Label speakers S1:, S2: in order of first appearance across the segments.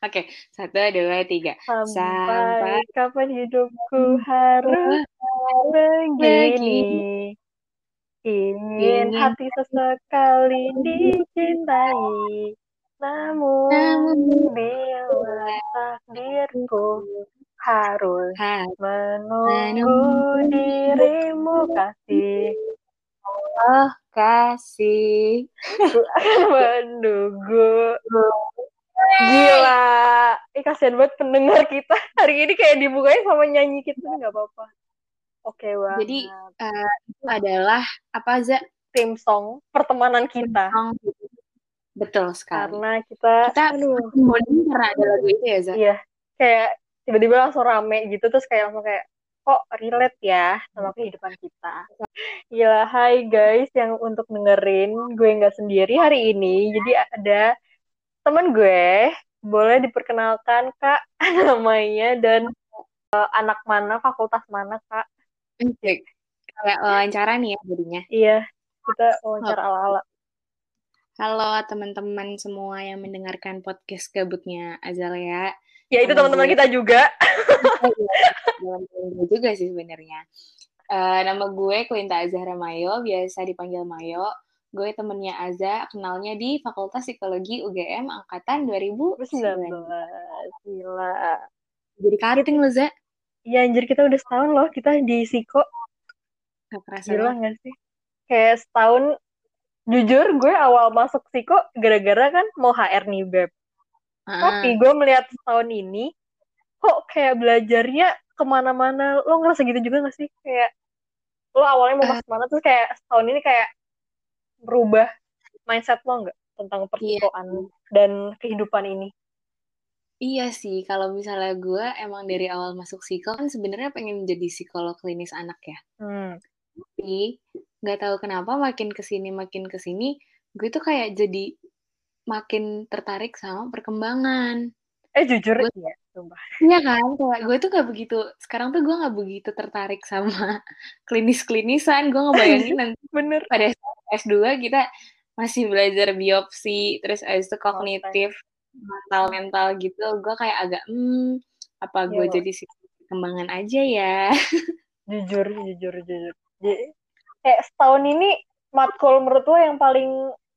S1: Oke, satu, dua, tiga.
S2: Sampai, kapan hidupku harus begini? Ingin hati sesekali dicintai, namun, namun bila takdirku harus menunggu dirimu kasih.
S1: Oh, kasih.
S2: menunggu. Gila. Ih, kasihan banget pendengar kita. Hari ini kayak dibukanya sama nyanyi kita. Nggak apa-apa. Oke, okay,
S1: Jadi, uh, itu adalah apa, Za?
S2: Theme song pertemanan kita.
S1: Song. Betul sekali.
S2: Karena kita...
S1: Kita, aduh. karena ada lagu itu ya, Za?
S2: Iya. Kayak tiba-tiba langsung rame gitu. Terus kayak langsung kayak, kok relate ya sama kehidupan kita. Gila, hai guys yang untuk dengerin. Gue nggak sendiri hari ini. Jadi ada temen gue boleh diperkenalkan kak namanya dan uh, anak mana fakultas mana kak?
S1: Oke. kayak wawancara nih ya jadinya.
S2: Iya kita wawancara ala ala
S1: halo teman-teman semua yang mendengarkan podcast gabutnya Azalea.
S2: Ya itu teman-teman kita juga.
S1: Teman-teman juga sih sebenarnya. Uh, nama gue Quinta Azhara Mayo biasa dipanggil Mayo Gue temennya Aza, kenalnya di Fakultas Psikologi UGM Angkatan 2019.
S2: Gila.
S1: Jadi kating lo, Za.
S2: Iya, anjir kita udah setahun loh kita di Psiko.
S1: Gak kerasa
S2: Gila gak sih? Kayak setahun, jujur gue awal masuk Psiko gara-gara kan mau HR nih, Beb. Ah. Tapi gue melihat setahun ini, kok kayak belajarnya ke mana-mana. Lo ngerasa gitu juga gak sih? Kayak, lo awalnya mau uh. masuk mana, terus kayak setahun ini kayak merubah mindset lo nggak tentang iya. dan kehidupan ini?
S1: Iya sih, kalau misalnya gue emang dari awal masuk psiko kan sebenarnya pengen jadi psikolog klinis anak ya. Hmm. Tapi nggak tahu kenapa makin ke sini makin ke sini gue tuh kayak jadi makin tertarik sama perkembangan.
S2: Eh jujur
S1: gue, ya, sumpah. Iya kan, kayak gue tuh gak begitu. Sekarang tuh gue gak begitu tertarik sama klinis-klinisan. Gue ngebayangin nanti
S2: Bener.
S1: pada S2 kita masih belajar biopsi, terus abis itu kognitif, mental-mental gitu, gue kayak agak, hmm, apa gue ya, jadi sih kembangan aja ya.
S2: jujur, jujur, jujur. Jadi, kayak setahun ini matkul menurut lo yang paling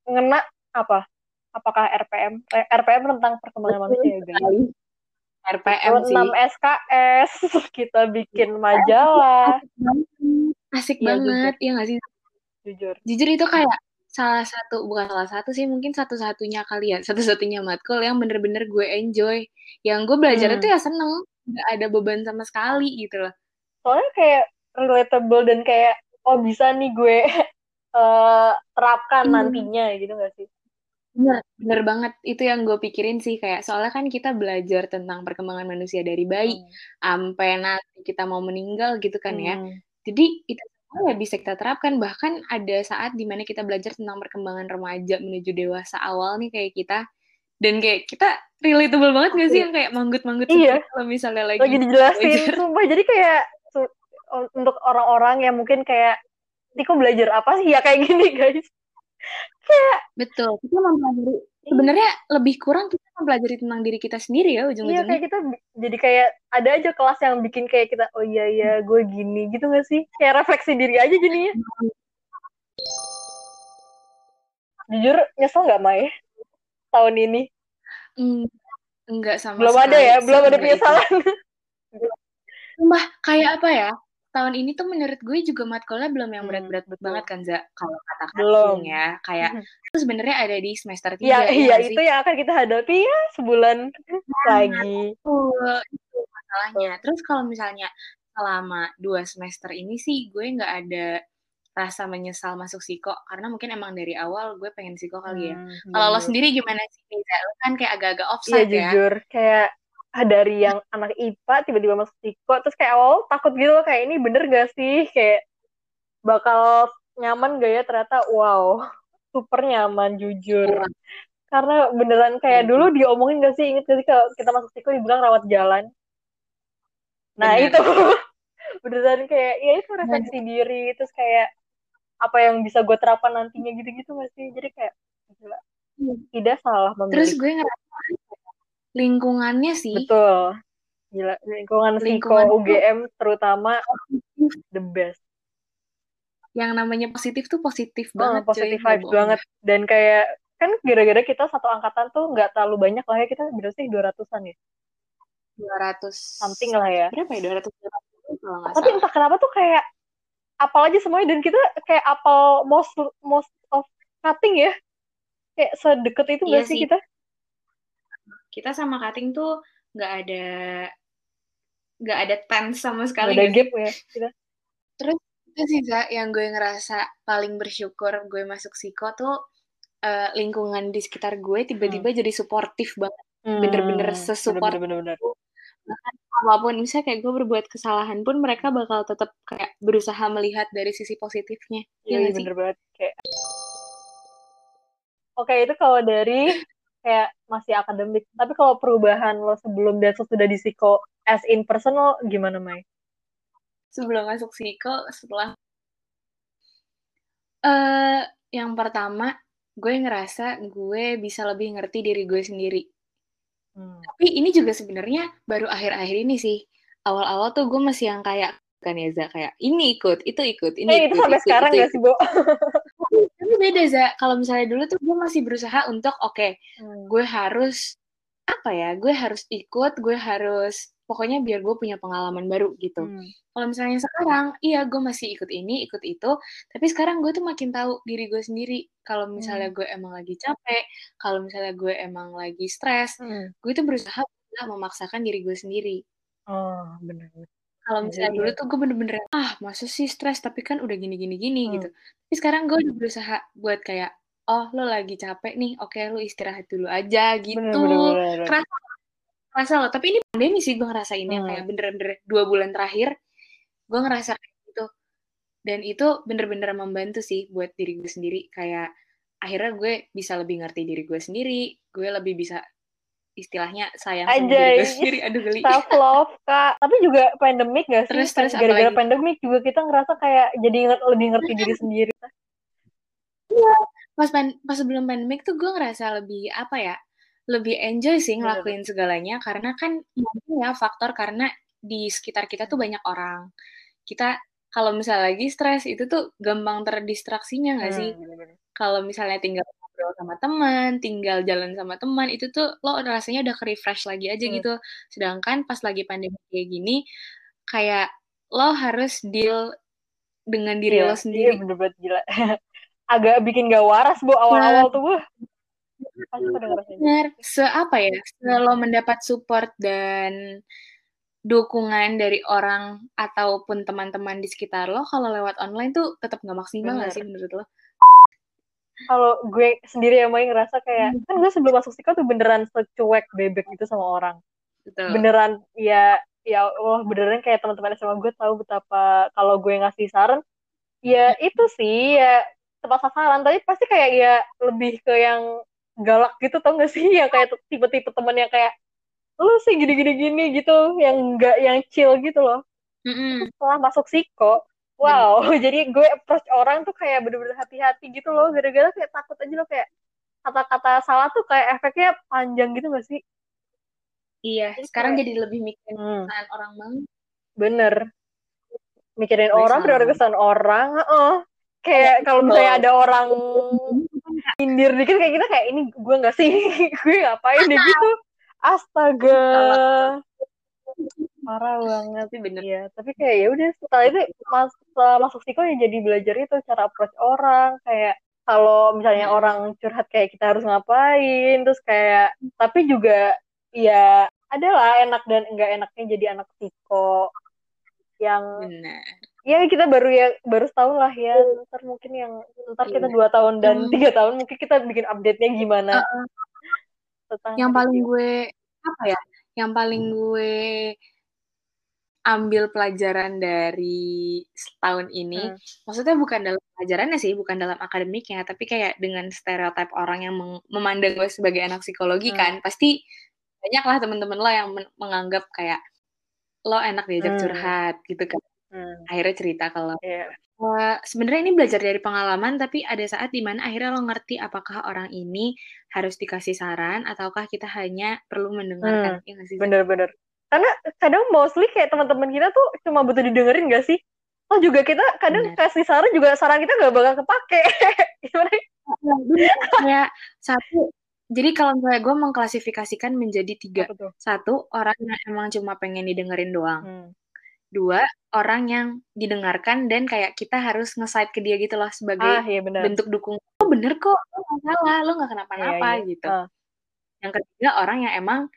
S2: ngena apa? Apakah RPM? RPM tentang perkembangan manusia ya, guys?
S1: RPM sih.
S2: 6 SKS, kita bikin majalah.
S1: Asik ya, banget, ya nggak sih?
S2: jujur
S1: jujur itu kayak salah satu bukan salah satu sih mungkin satu-satunya kali ya satu-satunya matkul yang bener-bener gue enjoy yang gue belajar hmm. itu ya seneng nggak ada beban sama sekali gitu loh
S2: soalnya kayak relatable dan kayak oh bisa nih gue uh, terapkan hmm. nantinya gitu gak sih
S1: Bener, bener banget. Itu yang gue pikirin sih kayak soalnya kan kita belajar tentang perkembangan manusia dari bayi hmm. sampai nanti kita mau meninggal gitu kan ya. hmm. ya. Jadi itu ya bisa kita terapkan bahkan ada saat di mana kita belajar tentang perkembangan remaja menuju dewasa awal nih kayak kita dan kayak kita relatable banget gak sih yang kayak manggut-manggut
S2: iya.
S1: Gitu kalau misalnya lagi
S2: lagi dijelasin sumpah jadi kayak untuk orang-orang yang mungkin kayak Tiko belajar apa sih ya kayak gini guys kayak
S1: betul kita mempelajari sebenarnya lebih kurang kita mempelajari tentang diri kita sendiri ya ujung-ujungnya.
S2: Iya kayak kita jadi kayak ada aja kelas yang bikin kayak kita oh iya iya gue gini gitu gak sih? Kayak refleksi diri aja jadinya. Jujur nyesel nggak Mai tahun ini?
S1: Mm, enggak sama
S2: Belum ada ya, belum ada penyesalan.
S1: Mbah, kayak apa ya? Tahun ini tuh menurut gue juga matkulnya belum yang hmm, berat-berat hmm, banget kan Za kalau kata belum. Ya. Kayak itu sebenarnya ada di semester tiga
S2: ya, iya itu yang akan kita hadapi ya sebulan nah, lagi.
S1: uh, itu masalahnya. Terus kalau misalnya selama dua semester ini sih gue nggak ada rasa menyesal masuk psiko karena mungkin emang dari awal gue pengen psiko kali ya. Hmm, kalau lo sendiri gimana sih? Lo kan kayak agak-agak iya, offside
S2: iya, ya. jujur. Kayak dari yang anak IPA tiba-tiba masuk psiko terus kayak awal takut gitu loh kayak ini bener gak sih kayak bakal nyaman gak ya ternyata wow super nyaman jujur iya. karena beneran kayak iya. dulu diomongin gak sih inget gak sih kalau kita masuk psiko dibilang rawat jalan nah Bener. itu beneran kayak ya itu refleksi Bener. diri terus kayak apa yang bisa gue terapkan nantinya gitu-gitu gak sih jadi kayak gila iya. tidak salah
S1: memilih. terus gue ngerasa lingkungannya sih.
S2: Betul. Gila lingkungan, lingkungan psiko UGM terutama the best.
S1: Yang namanya positif tuh positif oh, banget
S2: positif vibes banget. Dan kayak kan gara-gara kita satu angkatan tuh nggak terlalu banyak lah ya. Kita berarti sih? Dua ratusan ya?
S1: Dua ratus
S2: something lah ya.
S1: Berapa ya? Dua ratus
S2: tapi entah kenapa tuh kayak apal aja semuanya. Dan kita kayak apal most most of cutting ya. Kayak sedekat itu iya sih. kita
S1: kita sama cutting tuh nggak ada nggak ada tense sama sekali
S2: gak ada gap ya? Kita
S1: terus itu sih Za, yang gue ngerasa paling bersyukur gue masuk psiko tuh uh, lingkungan di sekitar gue tiba-tiba hmm. jadi suportif banget. Hmm. bener-bener sesupport bener, bener, bener. bahkan apa pun misalnya kayak gue berbuat kesalahan pun mereka bakal tetap kayak berusaha melihat dari sisi positifnya.
S2: Iya, iya bener banget. Kayak oke itu kalau dari kayak masih akademik tapi kalau perubahan lo sebelum dan sesudah di psiko as in person lo gimana Mai?
S1: sebelum masuk psiko setelah uh, yang pertama gue ngerasa gue bisa lebih ngerti diri gue sendiri hmm. tapi ini juga sebenarnya baru akhir-akhir ini sih awal-awal tuh gue masih yang kayak kan ya Za kayak ini ikut itu ikut ini
S2: eh,
S1: ikut,
S2: itu sampai ikut, sekarang gak sih Bo?
S1: tapi beda Za kalau misalnya dulu tuh gue masih berusaha untuk oke okay, hmm. gue harus apa ya gue harus ikut gue harus pokoknya biar gue punya pengalaman baru gitu. Hmm. Kalau misalnya sekarang, iya gue masih ikut ini, ikut itu, tapi sekarang gue tuh makin tahu diri gue sendiri. Kalau misalnya hmm. gue emang lagi capek, kalau misalnya gue emang lagi stres, hmm. gue tuh berusaha memaksakan diri gue sendiri.
S2: Oh, benar.
S1: Kalau misalnya dulu iya. tuh gue bener-bener ah masa sih stres tapi kan udah gini gini gini hmm. gitu. Tapi sekarang gue udah berusaha buat kayak oh lo lagi capek nih, oke lo istirahat dulu aja gitu. Bener, bener, bener. Kerasa ngerasa loh tapi ini pandemi sih gue ngerasainnya hmm. kayak bener-bener dua bulan terakhir gue ngerasa gitu dan itu bener-bener membantu sih buat diri gue sendiri kayak akhirnya gue bisa lebih ngerti diri gue sendiri gue lebih bisa istilahnya sayang
S2: sama diri gue sendiri. Aduh geli. Self love kak. Tapi juga pandemik gak sih? Terus terus gara-gara pandemik juga kita ngerasa kayak jadi lebih ngerti diri sendiri.
S1: Iya. Pas pas sebelum pandemik tuh gue ngerasa lebih apa ya lebih enjoy sih ngelakuin segalanya. Karena kan ya faktor karena di sekitar kita tuh banyak orang. Kita kalau misalnya lagi stres itu tuh gampang terdistraksinya nggak sih? Hmm, kalau misalnya tinggal ngobrol sama teman, tinggal jalan sama teman, itu tuh lo rasanya udah ke refresh lagi aja hmm. gitu. Sedangkan pas lagi pandemi kayak gini, kayak lo harus deal dengan diri iya, lo sendiri.
S2: Iya, bener-bener gila. Agak bikin gak waras, Bu, awal-awal nah, tuh, Bu
S1: benar se apa ya kalau mendapat support dan dukungan dari orang ataupun teman-teman di sekitar lo kalau lewat online tuh tetap nggak maksimal nggak sih menurut lo?
S2: Kalau gue sendiri yang main ngerasa kayak hmm. kan gue sebelum masuk psiko tuh beneran secuek bebek itu sama orang. Betul. Beneran ya ya Allah beneran kayak teman-teman sama gue tahu betapa kalau gue ngasih saran ya itu sih ya tepat sasaran tapi pasti kayak ya lebih ke yang galak gitu tau gak sih yang kayak tipe-tipe temen yang kayak lu sih gini-gini gini gitu yang enggak yang chill gitu loh mm-hmm. setelah masuk psiko wow jadi gue approach orang tuh kayak bener-bener hati-hati gitu loh. Gara-gara kayak takut aja loh kayak kata-kata salah tuh kayak efeknya panjang gitu gak sih?
S1: Iya jadi sekarang kayak, jadi lebih mikirin hmm. orang banget.
S2: Bener. Mikirin orang prioritas kesan orang oh kayak kalau misalnya ada orang indir dikit kayak kita kayak ini gue nggak sih? Gue ngapain deh? Gitu. Astaga marah banget sih bener ya tapi kayak ya udah setelah itu mas setelah masuk psiko ya jadi belajar itu cara approach orang kayak kalau misalnya hmm. orang curhat kayak kita harus ngapain terus kayak tapi juga ya adalah enak dan enggak enaknya jadi anak psiko yang Bener ya kita baru ya baru setahun lah ya iya. ntar mungkin yang ntar kita iya. dua tahun dan hmm. tiga tahun mungkin kita bikin update nya gimana
S1: uh, yang paling gue apa ya yang paling gue ambil pelajaran dari setahun ini hmm. maksudnya bukan dalam pelajarannya sih bukan dalam akademiknya tapi kayak dengan stereotip orang yang memandang gue sebagai anak psikologi hmm. kan pasti banyak lah temen-temen lo yang menganggap kayak lo enak diajak hmm. curhat gitu kan hmm. akhirnya cerita kalau yeah. uh, sebenarnya ini belajar dari pengalaman tapi ada saat di mana akhirnya lo ngerti apakah orang ini harus dikasih saran ataukah kita hanya perlu mendengarkan
S2: hmm. ya bener-bener karena kadang mostly kayak teman-teman kita tuh cuma butuh didengerin gak sih oh juga kita kadang Bener. kasih saran juga saran kita gak bakal kepake gimana
S1: kayak satu jadi kalau misalnya gue mengklasifikasikan menjadi tiga satu orang yang emang cuma pengen didengerin doang hmm. dua orang yang didengarkan dan kayak kita harus nge ke dia gitu loh sebagai ah, iya bener. bentuk dukung oh bener kok lo gak salah lo gak kenapa-napa iya, iya. gitu uh. yang ketiga orang yang emang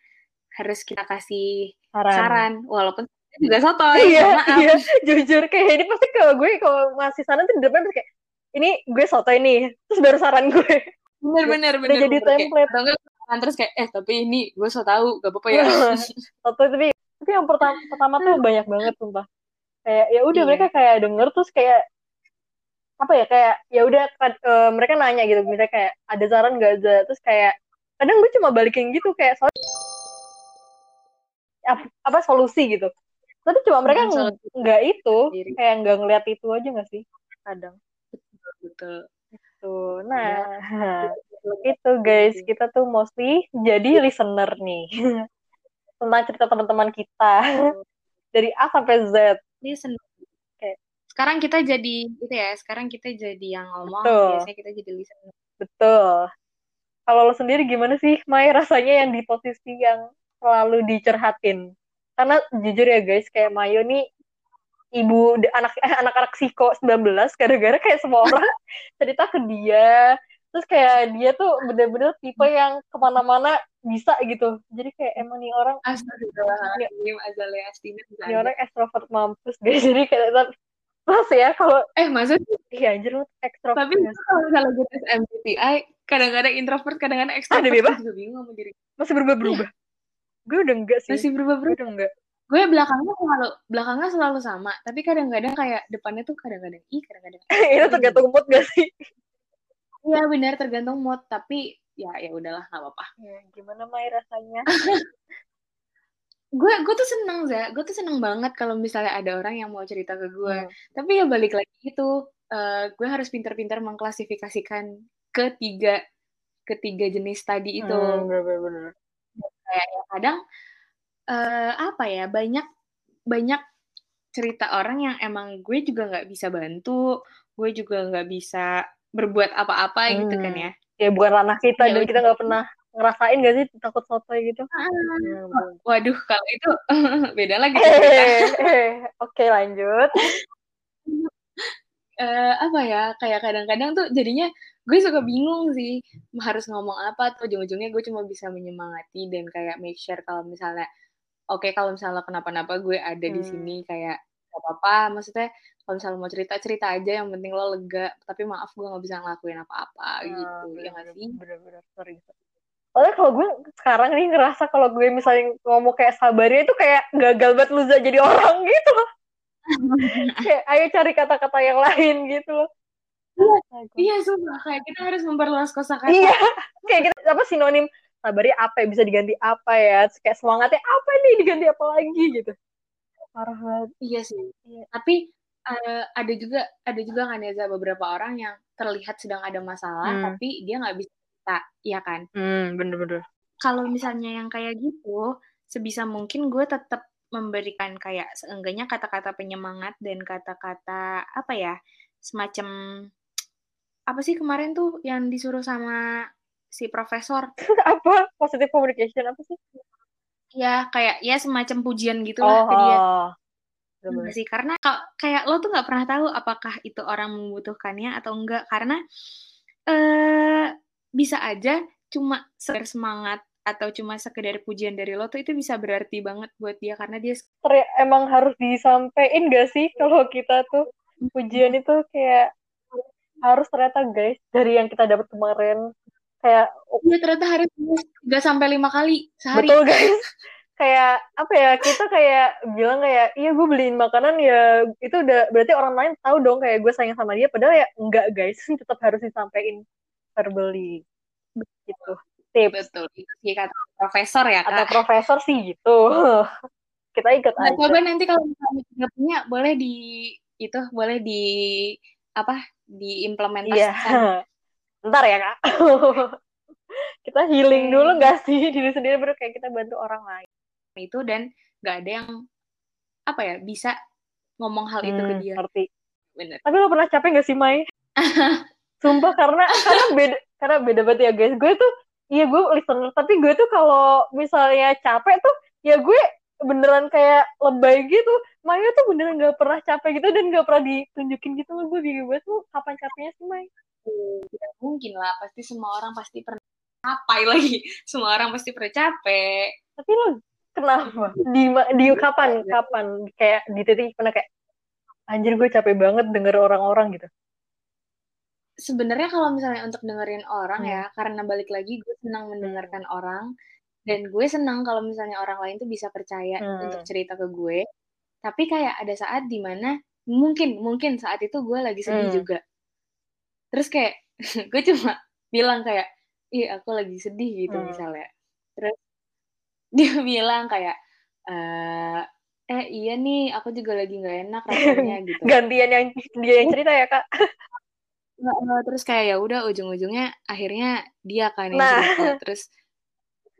S1: harus kita kasih saran, saran walaupun juga soto
S2: iya iya jujur. Kayak ini pasti kalau gue kalau ngasih saran tuh di depan kayak ini gue soto ini terus baru saran gue.
S1: Bener bener bener.
S2: udah jadi template.
S1: kayak, enggak, terus kayak eh tapi ini gue so tau gak apa-apa ya.
S2: Soto tapi tapi yang pertama pertama tuh banyak banget sumpah. Kayak ya udah iya. mereka kayak denger terus kayak apa ya kayak ya udah uh, mereka nanya gitu. Misalnya kayak ada saran gak ada terus kayak kadang gue cuma balikin gitu kayak soal apa solusi gitu. Tapi cuma mereka nggak itu diri. kayak nggak ngeliat itu aja nggak sih kadang.
S1: Betul betul
S2: itu nah itu guys kita tuh mostly jadi listener nih. Tentang cerita teman-teman kita. Dari A sampai Z.
S1: Listener okay. sekarang kita jadi itu ya sekarang kita jadi yang ngomong betul. biasanya kita jadi listener.
S2: Betul. Kalau lo sendiri gimana sih Mai rasanya yang di posisi yang selalu dicerhatin. Karena jujur ya guys kayak Mayo nih ibu anak eh, anak-anak psiko 19 gara-gara kayak semua orang cerita ke dia. Terus kayak dia tuh bener-bener tipe yang ke mana-mana bisa gitu. Jadi kayak emang nih orang
S1: Astagfirullahaladzim Azalea
S2: Astina ini orang extrovert mampus guys. Jadi kayak terus ya kalau
S1: eh maksud
S2: iya anjir lu extrovert
S1: tapi kalau misalnya gue tes MBTI kadang-kadang introvert kadang-kadang extrovert
S2: ada bebas bingung sama diri. Masih berubah-berubah gue udah enggak sih.
S1: Masih berubah-berubah.
S2: Udah enggak.
S1: Gue belakangnya selalu belakangnya selalu sama tapi kadang-kadang kayak depannya tuh kadang-kadang i kadang-kadang
S2: itu tergantung mood gak sih?
S1: Iya benar tergantung mood tapi ya ya udahlah nggak apa-apa.
S2: Ya, gimana Mai rasanya?
S1: Gue gue tuh seneng za. Gue tuh seneng banget kalau misalnya ada orang yang mau cerita ke gue. Hmm. tapi ya balik lagi itu uh, gue harus pintar-pintar mengklasifikasikan ketiga ketiga jenis tadi itu. Hmm,
S2: bener -bener
S1: kayak ya kadang uh, apa ya banyak banyak cerita orang yang emang gue juga nggak bisa bantu gue juga nggak bisa berbuat apa-apa hmm. gitu kan ya.
S2: Ya bukan ranah kita ya, dan kita nggak pernah ngerasain gak sih takut sotoy gitu? Ah,
S1: waduh kalau itu beda lagi
S2: oke lanjut.
S1: Uh, apa ya kayak kadang-kadang tuh jadinya gue suka bingung sih harus ngomong apa tuh? Ujung-ujungnya gue cuma bisa menyemangati dan kayak make sure kalau misalnya oke okay, kalau misalnya kenapa-napa gue ada hmm. di sini kayak gak apa-apa. Maksudnya kalau misalnya mau cerita cerita aja yang penting lo lega. Tapi maaf gue nggak bisa ngelakuin apa-apa nah, gitu. bener, ya nggak sih?
S2: bener-bener sorry. Soalnya kalau gue sekarang nih ngerasa kalau gue misalnya ngomong kayak sabarnya itu kayak gagal banget lu jadi orang gitu. kayak ayo cari kata-kata yang lain gitu
S1: Iya, iya sumpah kayak kita harus memperluas kosakata.
S2: Iya, kayak kita apa sinonim sabarnya apa ya bisa diganti apa ya? Kayak semangatnya apa nih diganti apa lagi gitu.
S1: Parah banget. Iya sih. Iya. Tapi uh, ada juga ada juga kan ya beberapa orang yang terlihat sedang ada masalah hmm. tapi dia nggak bisa cerita, iya kan?
S2: Hmm, bener-bener.
S1: Kalau misalnya yang kayak gitu, sebisa mungkin gue tetap memberikan kayak seenggaknya kata-kata penyemangat dan kata-kata apa ya semacam apa sih kemarin tuh yang disuruh sama si profesor?
S2: apa? Positive communication apa sih?
S1: Ya kayak ya semacam pujian gitu lah oh, ke dia. Oh. sih karena kayak lo tuh nggak pernah tahu apakah itu orang membutuhkannya atau enggak karena eh bisa aja cuma sekedar semangat atau cuma sekedar pujian dari lo tuh itu bisa berarti banget buat dia karena dia
S2: emang harus disampaikan gak sih kalau kita tuh pujian itu kayak harus ternyata guys dari yang kita dapat kemarin. Kayak
S1: iya ternyata harus nggak sampai lima kali sehari.
S2: Betul guys. Kayak apa ya kita kayak bilang kayak iya gue beliin makanan ya. Itu udah berarti orang lain tahu dong kayak gue sayang sama dia padahal ya enggak guys. Tetap harus disampaikan verbally. Gitu.
S1: Tips. Betul. Itu sih kata profesor ya
S2: kata profesor sih gitu. Kita ikut nah, aja.
S1: coba nanti kalau misalnya punya boleh di itu boleh di apa diimplementasikan?
S2: Iya. ntar ya kak. Kita healing dulu nggak sih? Diri sendiri baru kayak kita bantu orang lain.
S1: Itu dan nggak ada yang apa ya bisa ngomong hal itu hmm, ke dia.
S2: ngerti. Bener. tapi lo pernah capek gak sih Mai? Sumpah karena karena beda karena beda banget ya guys. Gue tuh iya gue listener tapi gue tuh kalau misalnya capek tuh ya gue beneran kayak lebay gitu. Maya tuh beneran gak pernah capek gitu dan gak pernah ditunjukin gitu. Loh gue bingung banget. Tuh kapan capeknya sih Mai
S1: tidak mungkin lah. Pasti semua orang pasti pernah capek lagi. Semua orang pasti pernah capek.
S2: Tapi lo kenapa? Di di kapan kapan? Kayak di titik mana kayak anjir gue capek banget denger orang-orang gitu.
S1: Sebenarnya kalau misalnya untuk dengerin orang hmm. ya karena balik lagi gue senang mendengarkan hmm. orang dan gue senang kalau misalnya orang lain tuh bisa percaya hmm. untuk cerita ke gue tapi kayak ada saat di mana mungkin mungkin saat itu gue lagi sedih hmm. juga terus kayak gue cuma bilang kayak ih aku lagi sedih gitu hmm. misalnya terus dia bilang kayak eh eh iya nih aku juga lagi nggak enak rasanya gitu
S2: gantian yang dia yang cerita ya kak
S1: terus kayak ya udah ujung-ujungnya akhirnya dia kan yang nah. cerita terus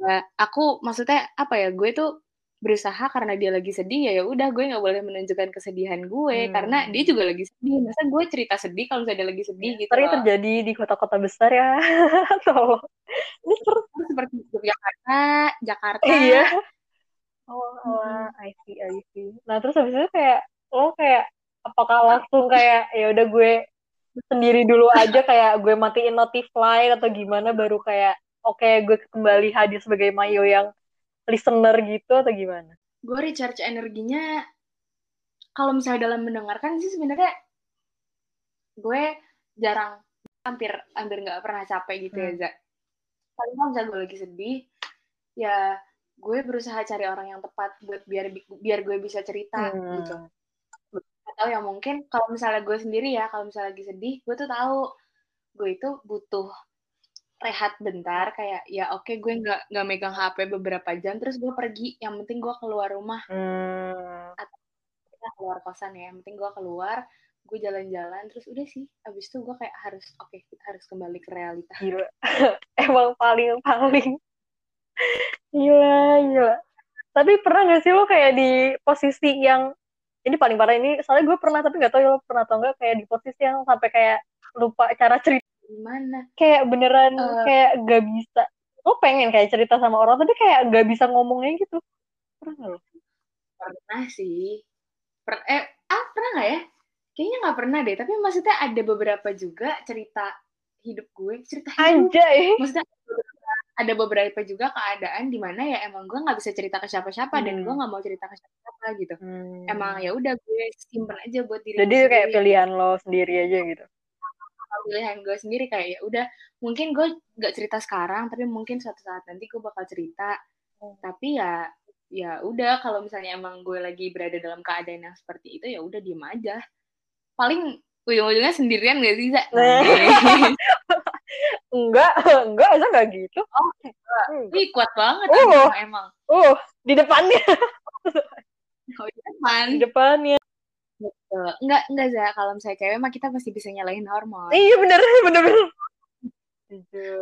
S1: ya, aku maksudnya apa ya gue tuh berusaha karena dia lagi sedih ya ya udah gue nggak boleh menunjukkan kesedihan gue hmm. karena dia juga lagi sedih. Masa gue cerita sedih kalau misalnya dia lagi sedih ya, gitu
S2: tapi terjadi di kota-kota besar ya. Tolong
S1: ini terus seperti Jakarta Jakarta.
S2: Iya. Oh, oh. I see I see. Nah terus habis itu kayak lo kayak apakah langsung kayak ya udah gue sendiri dulu aja kayak gue matiin notify atau gimana baru kayak oke okay, gue kembali hadir sebagai Mayo yang listener gitu atau gimana?
S1: Gue recharge energinya kalau misalnya dalam mendengarkan sih sebenarnya gue jarang hampir hampir nggak pernah capek gitu ya, hmm. ya Zak. Paling kalau misalnya gue lagi sedih ya gue berusaha cari orang yang tepat buat biar biar gue bisa cerita hmm. gitu tahu ya mungkin kalau misalnya gue sendiri ya kalau misalnya lagi sedih gue tuh tahu gue itu butuh rehat bentar kayak ya oke okay, gue nggak nggak megang HP beberapa jam terus gue pergi. Yang penting gue keluar rumah. Hmm. atau keluar kosan ya yang penting gue keluar gue jalan-jalan terus udah sih abis itu gue kayak harus oke okay, kita harus kembali ke realita.
S2: Gila. Emang paling paling. Gila gila. Tapi pernah gak sih lo kayak di posisi yang ini paling parah ini soalnya gue pernah tapi nggak tahu ya lo pernah atau enggak kayak di posisi yang sampai kayak lupa cara cerita
S1: gimana?
S2: Kayak beneran uh, kayak gak bisa. Lo pengen kayak cerita sama orang tapi kayak gak bisa ngomongnya gitu. Pernah lo?
S1: Pernah sih. Per eh ah pernah nggak ya? Kayaknya nggak pernah deh tapi maksudnya ada beberapa juga cerita hidup gue cerita hidup.
S2: Anjay.
S1: maksudnya ada beberapa juga keadaan di mana ya emang gue nggak bisa cerita ke siapa-siapa hmm. dan gue nggak mau cerita ke siapa-siapa gitu. Hmm. emang ya udah gue simpen aja buat diri
S2: jadi kayak pilihan lo sendiri aja gitu
S1: pilihan gue sendiri kayak ya udah mungkin gue nggak cerita sekarang tapi mungkin suatu saat nanti gue bakal cerita. Hmm. tapi ya ya udah kalau misalnya emang gue lagi berada dalam keadaan yang seperti itu ya udah diem aja. Paling ujung-ujungnya sendirian gak sih Zak?
S2: enggak enggak masa enggak gitu.
S1: Oh enggak. Hmm. Ih, kuat banget uh, emang.
S2: Uh di depannya.
S1: Oh di depan.
S2: Di depannya
S1: Betul. Enggak, enggak Za. Kalau misalnya cewek mah kita pasti bisa nyalahin hormon.
S2: Iya bener, bener, bener.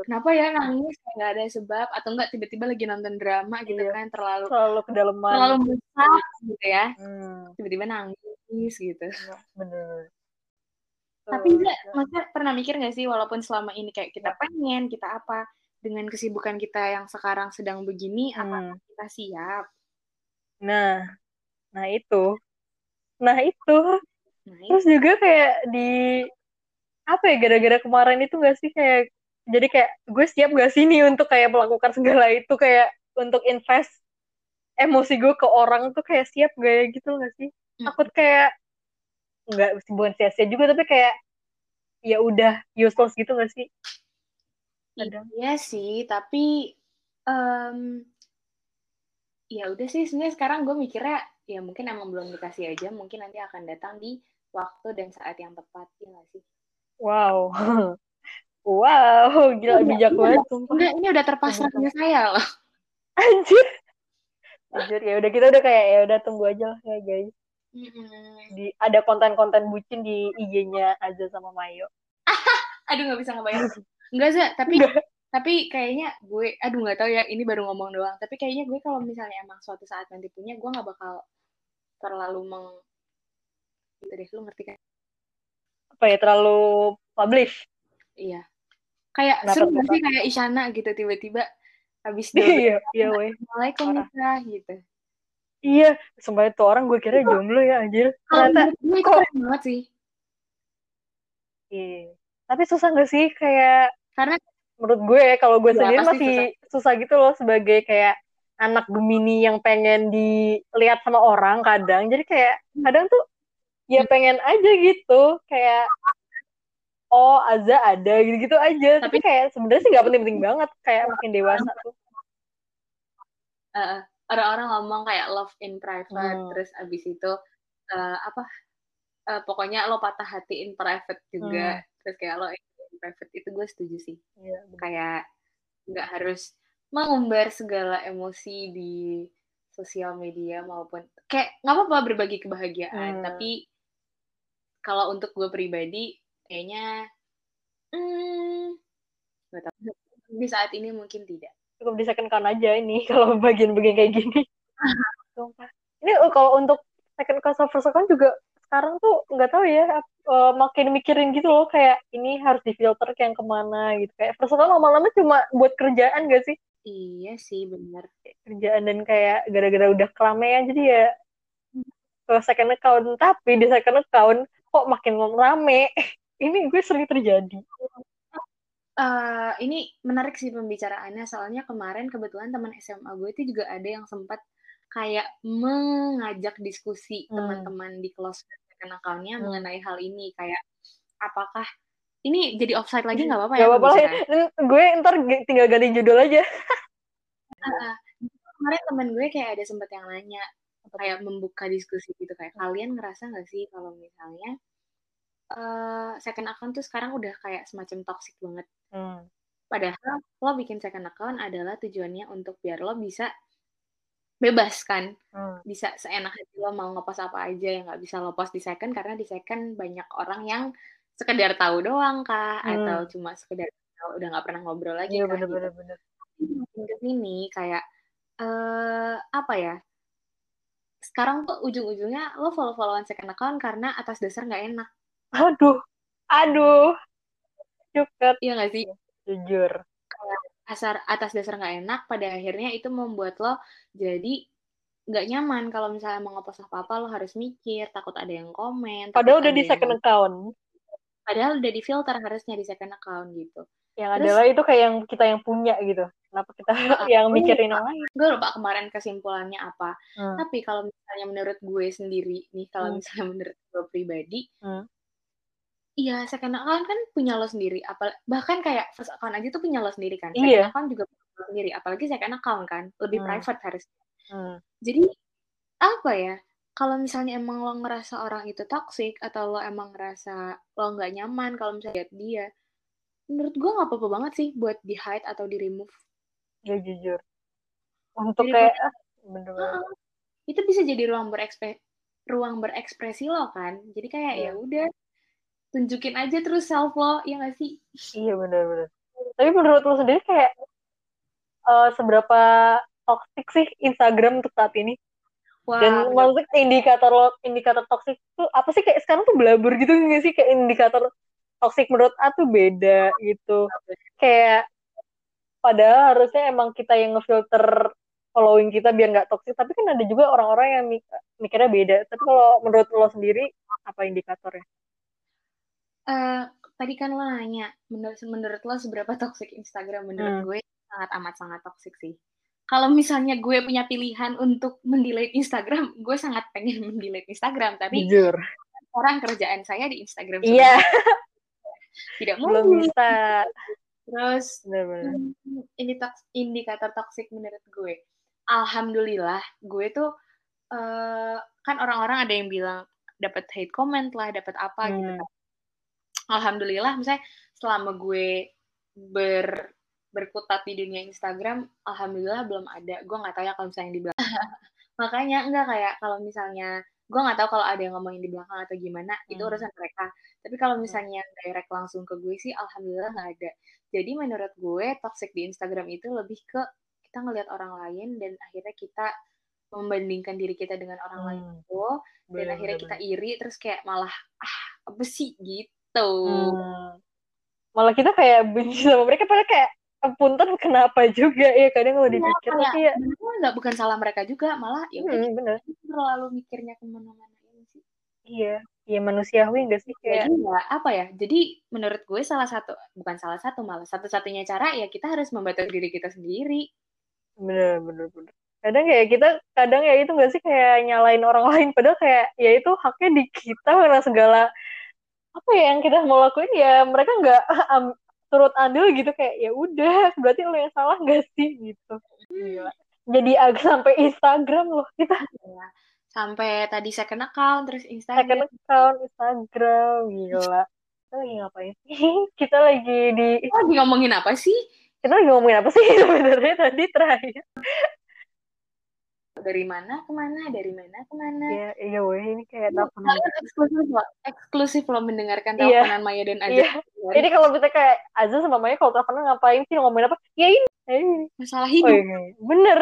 S1: Kenapa ya nangis nggak ada sebab atau enggak tiba-tiba lagi nonton drama gitu iya. kan terlalu
S2: terlalu kedalaman
S1: terlalu besar gitu ya hmm. tiba-tiba nangis gitu
S2: iya, bener
S1: tapi enggak, maksudnya pernah mikir gak sih walaupun selama ini kayak kita pengen, kita apa, dengan kesibukan kita yang sekarang sedang begini, hmm. apa kita siap?
S2: Nah, nah itu. Nah itu. Nah, itu. Terus juga kayak di, apa ya, gara-gara kemarin itu gak sih kayak, jadi kayak gue siap gak sih nih untuk kayak melakukan segala itu, kayak untuk invest emosi gue ke orang tuh kayak siap gak ya gitu gak sih? Takut kayak nggak bukan sia-sia juga tapi kayak ya udah useless gitu gak sih
S1: Ada. iya sih tapi um, ya udah sih sebenarnya sekarang gue mikirnya ya mungkin emang belum dikasih aja mungkin nanti akan datang di waktu dan saat yang tepat ya gak sih
S2: wow wow gila bijak banget
S1: ini, ini udah terpasrah sama saya loh
S2: anjir Jujur ya udah kita udah kayak ya udah tunggu aja lah ya guys. Di ada konten-konten bucin di IG-nya aja sama Mayo.
S1: aduh nggak bisa ngebayang. Enggak sih, tapi Enggak. Tapi kayaknya gue aduh nggak tahu ya ini baru ngomong doang. Tapi kayaknya gue kalau misalnya emang suatu saat nanti punya gue nggak bakal terlalu meng gitu deh lu ngerti kan?
S2: Apa ya terlalu publish?
S1: Iya. Kayak Kenapa seru gak sih kayak Isyana gitu tiba-tiba habis
S2: iya, iya, weh.
S1: Assalamualaikum nikah gitu.
S2: Iya, sumpah itu orang gue kira jomblo ya anjir.
S1: Ternyata gue kok keren banget sih.
S2: Iya. Tapi susah gak sih kayak
S1: karena
S2: menurut gue kalau gue ya, sendiri masih susah. susah gitu loh sebagai kayak anak Gemini yang pengen dilihat sama orang kadang. Jadi kayak kadang tuh ya pengen aja gitu kayak oh Aza ada gitu-gitu aja. Tapi, Tapi kayak sebenarnya sih nggak penting-penting banget kayak makin dewasa tuh.
S1: Uh, orang-orang ngomong kayak love in private hmm. terus abis itu uh, apa uh, pokoknya lo patah hati in private juga hmm. terus kayak lo in private itu gue setuju sih. Ya, kayak nggak harus mengumbar segala emosi di sosial media maupun kayak nggak apa-apa berbagi kebahagiaan hmm. tapi kalau untuk gue pribadi kayaknya hmm, gak tahu. Di saat ini mungkin tidak.
S2: Cukup di second count aja ini kalau bagian-bagian kayak gini. ini oh, kalau untuk second count sama first count juga sekarang tuh nggak tahu ya uh, makin mikirin gitu loh kayak ini harus difilter yang ke mana gitu kayak count lama-lama cuma buat kerjaan gak sih?
S1: Iya sih benar.
S2: Kerjaan dan kayak gara-gara udah keramaian jadi ya ke second account tapi di second account kok makin rame ini gue sering terjadi
S1: uh, ini menarik sih pembicaraannya soalnya kemarin kebetulan teman SMA gue itu juga ada yang sempat kayak mengajak diskusi hmm. teman-teman di close account-nya hmm. mengenai hal ini kayak apakah ini jadi offside lagi nggak apa-apa
S2: ya? Gak apa-apa lah. Gue ntar tinggal ganti judul aja.
S1: uh, kemarin teman gue kayak ada sempat yang nanya kayak membuka diskusi gitu kayak kalian ngerasa nggak sih kalau misalnya uh, second account tuh sekarang udah kayak semacam toxic banget. Hmm. Padahal lo bikin second account adalah tujuannya untuk biar lo bisa bebas kan, hmm. bisa seenak hati lo mau ngepost apa aja yang nggak bisa lo post di second karena di second banyak orang yang sekedar tahu doang kah hmm. atau cuma sekedar tahu udah nggak pernah ngobrol lagi
S2: iya, kah bener, gitu. bener,
S1: bener. ke sini kayak uh, apa ya? Sekarang tuh ujung-ujungnya lo follow-followan second account karena atas dasar nggak enak
S2: aduh aduh cukup
S1: iya gak sih
S2: jujur
S1: asar atas dasar nggak enak pada akhirnya itu membuat lo jadi nggak nyaman. Kalau misalnya mau ngepost apa apa lo harus mikir takut ada yang komen
S2: padahal udah di second yang... account.
S1: Padahal udah di filter harusnya di second account gitu.
S2: Yang Terus, adalah itu kayak yang kita yang punya gitu. Kenapa kita uh, yang mikirin orang lain?
S1: Gue lupa kemarin kesimpulannya apa. Hmm. tapi kalau misalnya menurut gue sendiri nih kalau hmm. misalnya menurut gue pribadi hmm Iya, second account kan punya lo sendiri. Apal bahkan kayak first account aja tuh punya lo sendiri kan. Second iya. account juga punya lo sendiri. Apalagi second account kan, lebih hmm. private harusnya. Hmm. Jadi apa ya? Kalau misalnya emang lo ngerasa orang itu toxic atau lo emang ngerasa lo nggak nyaman kalau misalnya lihat dia, menurut gue nggak apa-apa banget sih buat di hide atau di remove.
S2: Ya jujur. Untuk jadi, kayak bener
S1: uh, itu bisa jadi ruang berekspresi ruang berekspresi lo kan. Jadi kayak yeah. ya udah tunjukin aja terus self lo ya gak sih?
S2: Iya benar-benar. Tapi menurut lo sendiri kayak uh, seberapa toxic sih Instagram untuk saat ini? Wah, dan maksudnya indikator lo indikator toxic tuh apa sih? Kayak sekarang tuh belabur gitu nggak sih? Kayak indikator toxic menurut A tuh beda gitu. Kayak padahal harusnya emang kita yang ngefilter following kita biar nggak toxic. Tapi kan ada juga orang-orang yang mikirnya beda. Tapi kalau menurut lo sendiri apa indikatornya
S1: uh, tadi kan lo nanya menurut menurut lo seberapa toxic Instagram menurut hmm. gue sangat amat sangat toxic sih kalau misalnya gue punya pilihan untuk mendelete Instagram gue sangat pengen mendelete Instagram tapi
S2: Jujur.
S1: orang kerjaan saya di Instagram
S2: iya yeah.
S1: tidak
S2: belum bisa
S1: terus -bener. ini indikator toxic menurut gue alhamdulillah gue tuh uh, kan orang-orang ada yang bilang dapat hate comment lah dapat apa gitu hmm. gitu alhamdulillah misalnya selama gue ber berkutat di dunia Instagram, alhamdulillah belum ada. Gue nggak tahu ya kalau misalnya di belakang. Makanya enggak kayak kalau misalnya gue nggak tahu kalau ada yang ngomongin di belakang atau gimana, hmm. itu urusan mereka. Tapi kalau hmm. misalnya direct langsung ke gue sih, alhamdulillah nggak ada. Jadi menurut gue toxic di Instagram itu lebih ke kita ngelihat orang lain dan akhirnya kita membandingkan diri kita dengan orang hmm. lain itu dan akhirnya kita iri terus kayak malah ah apa sih gitu. Hmm.
S2: Malah kita kayak benci sama mereka padahal kayak punten kenapa juga? Ya kadang kalau iya, dipikir ya,
S1: tapi ya nggak bukan salah mereka juga malah ya hmm, bener. Terlalu mikirnya ke mana-mana ini sih.
S2: Iya iya manusiawi enggak sih
S1: kayak jadi ya, apa ya jadi menurut gue salah satu bukan salah satu malah satu-satunya cara ya kita harus membatasi diri kita sendiri.
S2: Bener bener bener. Kadang kayak kita kadang ya itu enggak sih kayak nyalain orang lain padahal kayak ya itu haknya di kita karena segala apa ya yang kita mau lakuin? Ya mereka nggak turut andil gitu kayak ya udah berarti lo yang salah gak sih? Gitu. Gila. jadi agak sampai Instagram loh kita.
S1: Ya. sampai tadi second account terus Instagram.
S2: Second account Instagram gila. Kita lagi ngapain sih? Kita lagi di
S1: kita lagi ngomongin apa sih?
S2: Kita lagi ngomongin apa sih sebenarnya tadi terakhir
S1: dari mana ke mana dari mana ke mana
S2: ya iya weh ini kayak teleponan
S1: eksklusif loh eksklusif loh mendengarkan iya. teleponan iya. Maya dan Azza
S2: iya. jadi kalau kita kayak Azza sama Maya kalau teleponan ngapain sih ngomongin apa ya ini, ya ini.
S1: masalah hidup oh, iya.
S2: bener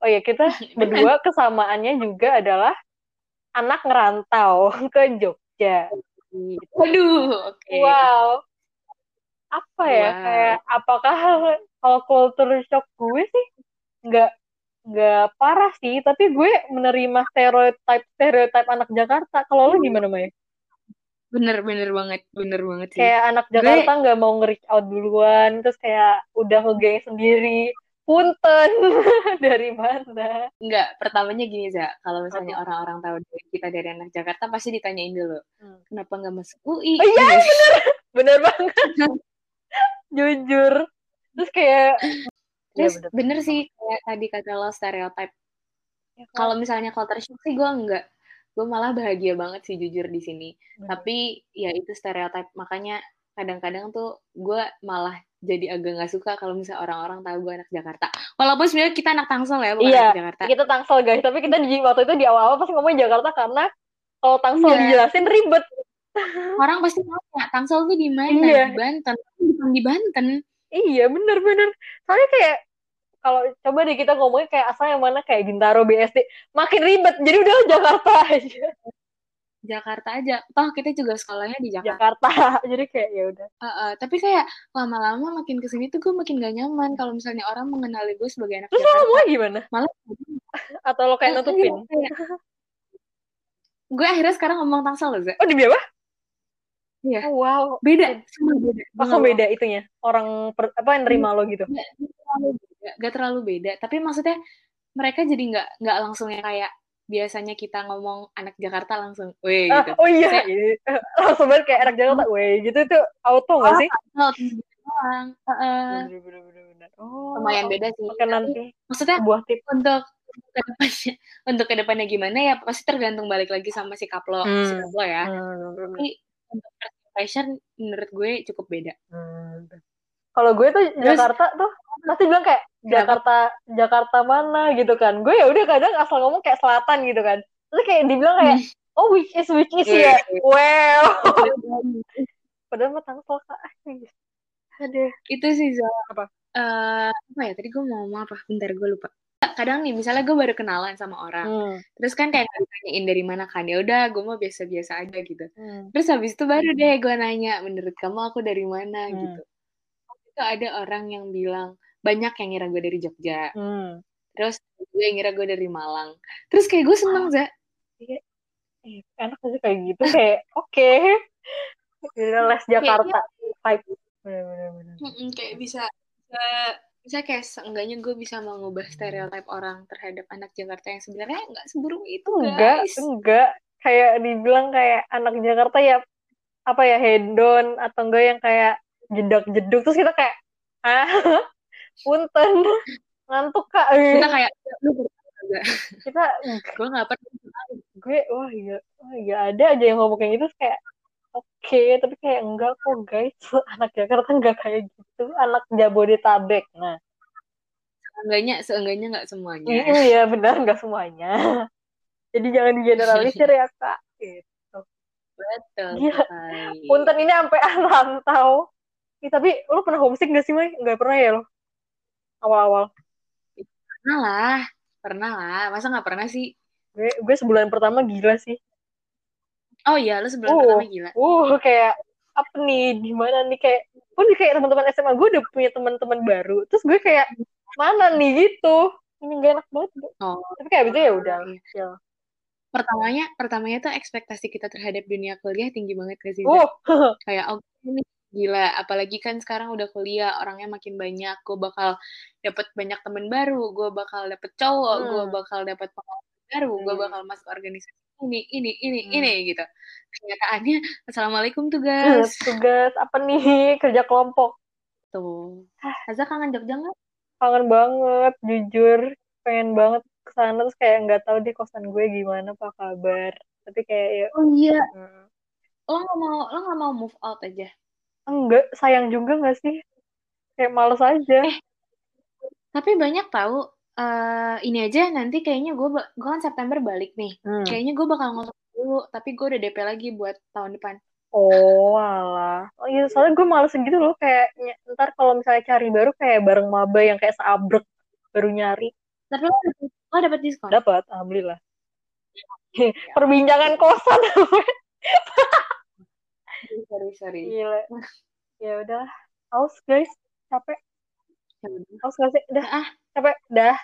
S2: oh ya kita berdua kesamaannya juga adalah anak ngerantau ke Jogja
S1: waduh oke okay.
S2: wow apa ya wow. kayak apakah kalau culture shock gue sih nggak nggak parah sih tapi gue menerima stereotip stereotip anak Jakarta kalau lo gimana Maya?
S1: Bener bener banget bener banget
S2: sih. Kayak anak Jakarta nggak mau nge out duluan terus kayak udah ngegeng sendiri punten dari mana?
S1: Enggak, pertamanya gini za, kalau misalnya orang-orang tahu kita dari anak Jakarta pasti ditanyain dulu, hmm. kenapa nggak masuk UI?
S2: Oh iya bener, bener banget, jujur. Terus kayak
S1: Terus ya, bener. bener sih kayak tadi kata lo stereotype. Ya, kalau misalnya culture shock sih gue enggak. Gue malah bahagia banget sih jujur di sini. Bener. Tapi ya itu stereotype. Makanya kadang-kadang tuh gue malah jadi agak nggak suka kalau misalnya orang-orang tahu gue anak Jakarta. Walaupun sebenarnya kita anak Tangsel ya, bukan
S2: iya,
S1: anak Jakarta.
S2: kita Tangsel guys. Tapi kita di waktu itu di awal-awal pasti ngomongin Jakarta karena kalau Tangsel iya. dijelasin ribet.
S1: Orang pasti nanya, Tangsel tuh di mana? Iya. Di Banten. Bukan di Banten.
S2: Iya bener-bener. Soalnya kayak kalau coba deh kita ngomongin kayak asal yang mana? Kayak Bintaro BSD makin ribet jadi udah Jakarta aja.
S1: Jakarta aja. Toh kita juga sekolahnya di
S2: Jakarta, Jakarta. jadi kayak ya udah.
S1: Uh, uh, tapi kayak lama-lama makin ke sini tuh gue makin gak nyaman kalau misalnya orang mengenali gue sebagai anak
S2: Terus
S1: Jakarta.
S2: Terus gimana? Malah atau lo kayak nutupin
S1: gue akhirnya sekarang ngomong tangsel loh
S2: oh di apa?
S1: Iya.
S2: Oh, wow.
S1: Beda, semua beda.
S2: Langsung beda itunya. Orang per, apa yang nerima lo gitu. Gak,
S1: terlalu beda, gak terlalu beda. Tapi maksudnya mereka jadi nggak nggak langsung yang kayak biasanya kita ngomong anak Jakarta langsung, weh
S2: ah,
S1: gitu.
S2: Oh iya, Saya, langsung banget kayak anak Jakarta, weh gitu tuh auto nggak sih?
S1: Auto doang. Uh, Oh, lumayan beda sih.
S2: Nanti.
S1: Maksudnya buah tip untuk ke depannya untuk ke depannya gimana ya pasti tergantung balik lagi sama sikap lo, hmm. sikap lo ya. Hmm. Tapi untuk first impression menurut gue cukup beda. Hmm.
S2: Kalau gue tuh Terus, Jakarta tuh pasti bilang kayak Jakarta Jakarta mana gitu kan. Gue ya udah kadang asal ngomong kayak selatan gitu kan. Terus kayak dibilang kayak hmm. oh which is which is yeah. ya. Well. Padahal mah tangsel kak.
S1: Aduh. Itu sih Zah. Apa? Uh, apa ya tadi gue mau ngomong apa? Bentar gue lupa kadang nih misalnya gue baru kenalan sama orang hmm. terus kan kayak nanyain dari mana kan ya udah gue mau biasa-biasa aja gitu hmm. terus habis itu baru deh gue nanya menurut kamu aku dari mana hmm. gitu itu ada orang yang bilang banyak yang ngira gue dari Jogja. Hmm. terus gue ngira gue dari Malang. Terus kayak gue seneng za
S2: iya. Eh, enak sih kayak gitu kayak oke. Okay. les Jakarta
S1: kayak, bener-bener kayak bisa, bisa bisa kayak seenggaknya gue bisa mengubah stereotip orang terhadap anak Jakarta yang sebenarnya nggak seburuk itu
S2: enggak guys. enggak. Kayak dibilang kayak anak Jakarta ya apa ya hedon atau enggak yang kayak jedak jeduk terus kita kayak ah punten ngantuk kak.
S1: Kita kayak lu
S2: kita
S1: gue nggak pernah
S2: gue wah iya wah iya ada aja yang ngomong kayak gitu. Kayak oke okay, tapi kayak enggak kok guys. Anak Jakarta enggak kayak gitu anak Jabodetabek. Nah.
S1: Seenggaknya seenggaknya nggak semuanya.
S2: Iya benar nggak semuanya. Jadi jangan digeneralisir ya kak. Gitu.
S1: Betul
S2: Gila. punten ini sampai rantau ya, tapi lu pernah homesick gak sih Mai? nggak pernah ya lo awal-awal.
S1: Pernah lah pernah lah. Masa nggak pernah sih?
S2: Gue gue sebulan pertama gila sih.
S1: Oh iya lu sebulan uh, pertama gila.
S2: uh kayak apa nih? Di mana nih? Kayak pun kayak teman-teman SMA gue udah punya teman-teman baru. Terus gue kayak mana nih? Gitu. Ini gak enak banget. Oh. tapi kayak gitu ya udah iya. ya.
S1: pertamanya pertamanya tuh ekspektasi kita terhadap dunia kuliah tinggi banget gak sih oh. kayak oh ini gila apalagi kan sekarang udah kuliah orangnya makin banyak. Gue bakal dapet banyak temen baru gue bakal dapet cowok hmm. gue bakal dapet pengalaman baru hmm. gue bakal masuk organisasi ini ini ini hmm. ini gitu. Kenyataannya assalamualaikum tugas.
S2: tugas. Apa nih? Kerja kelompok.
S1: Tuh. Haza kangen Jogja nggak?
S2: Kangen banget jujur. Pengen banget ke sana terus kayak nggak tahu di kosan gue gimana apa kabar. Tapi kayak ya
S1: oh iya. Hmm. lo nggak mau lo nggak mau move out aja
S2: enggak sayang juga nggak sih kayak males aja eh,
S1: tapi banyak tahu uh, ini aja nanti kayaknya gue gue kan September balik nih hmm. kayaknya gue bakal ngomong dulu tapi gue udah DP lagi buat tahun depan
S2: Oh alah. Oh iya, soalnya gue males gitu loh kayak ntar kalau misalnya cari baru kayak bareng maba yang kayak seabrek baru nyari.
S1: Tapi lo, lo dapet diskon?
S2: Dapat, alhamdulillah. Ya. Perbincangan kosan.
S1: sorry, sorry.
S2: Gila. Ya udah. Aus guys, capek. Ya Aus gak sih? Udah. Ah, capek. Dah.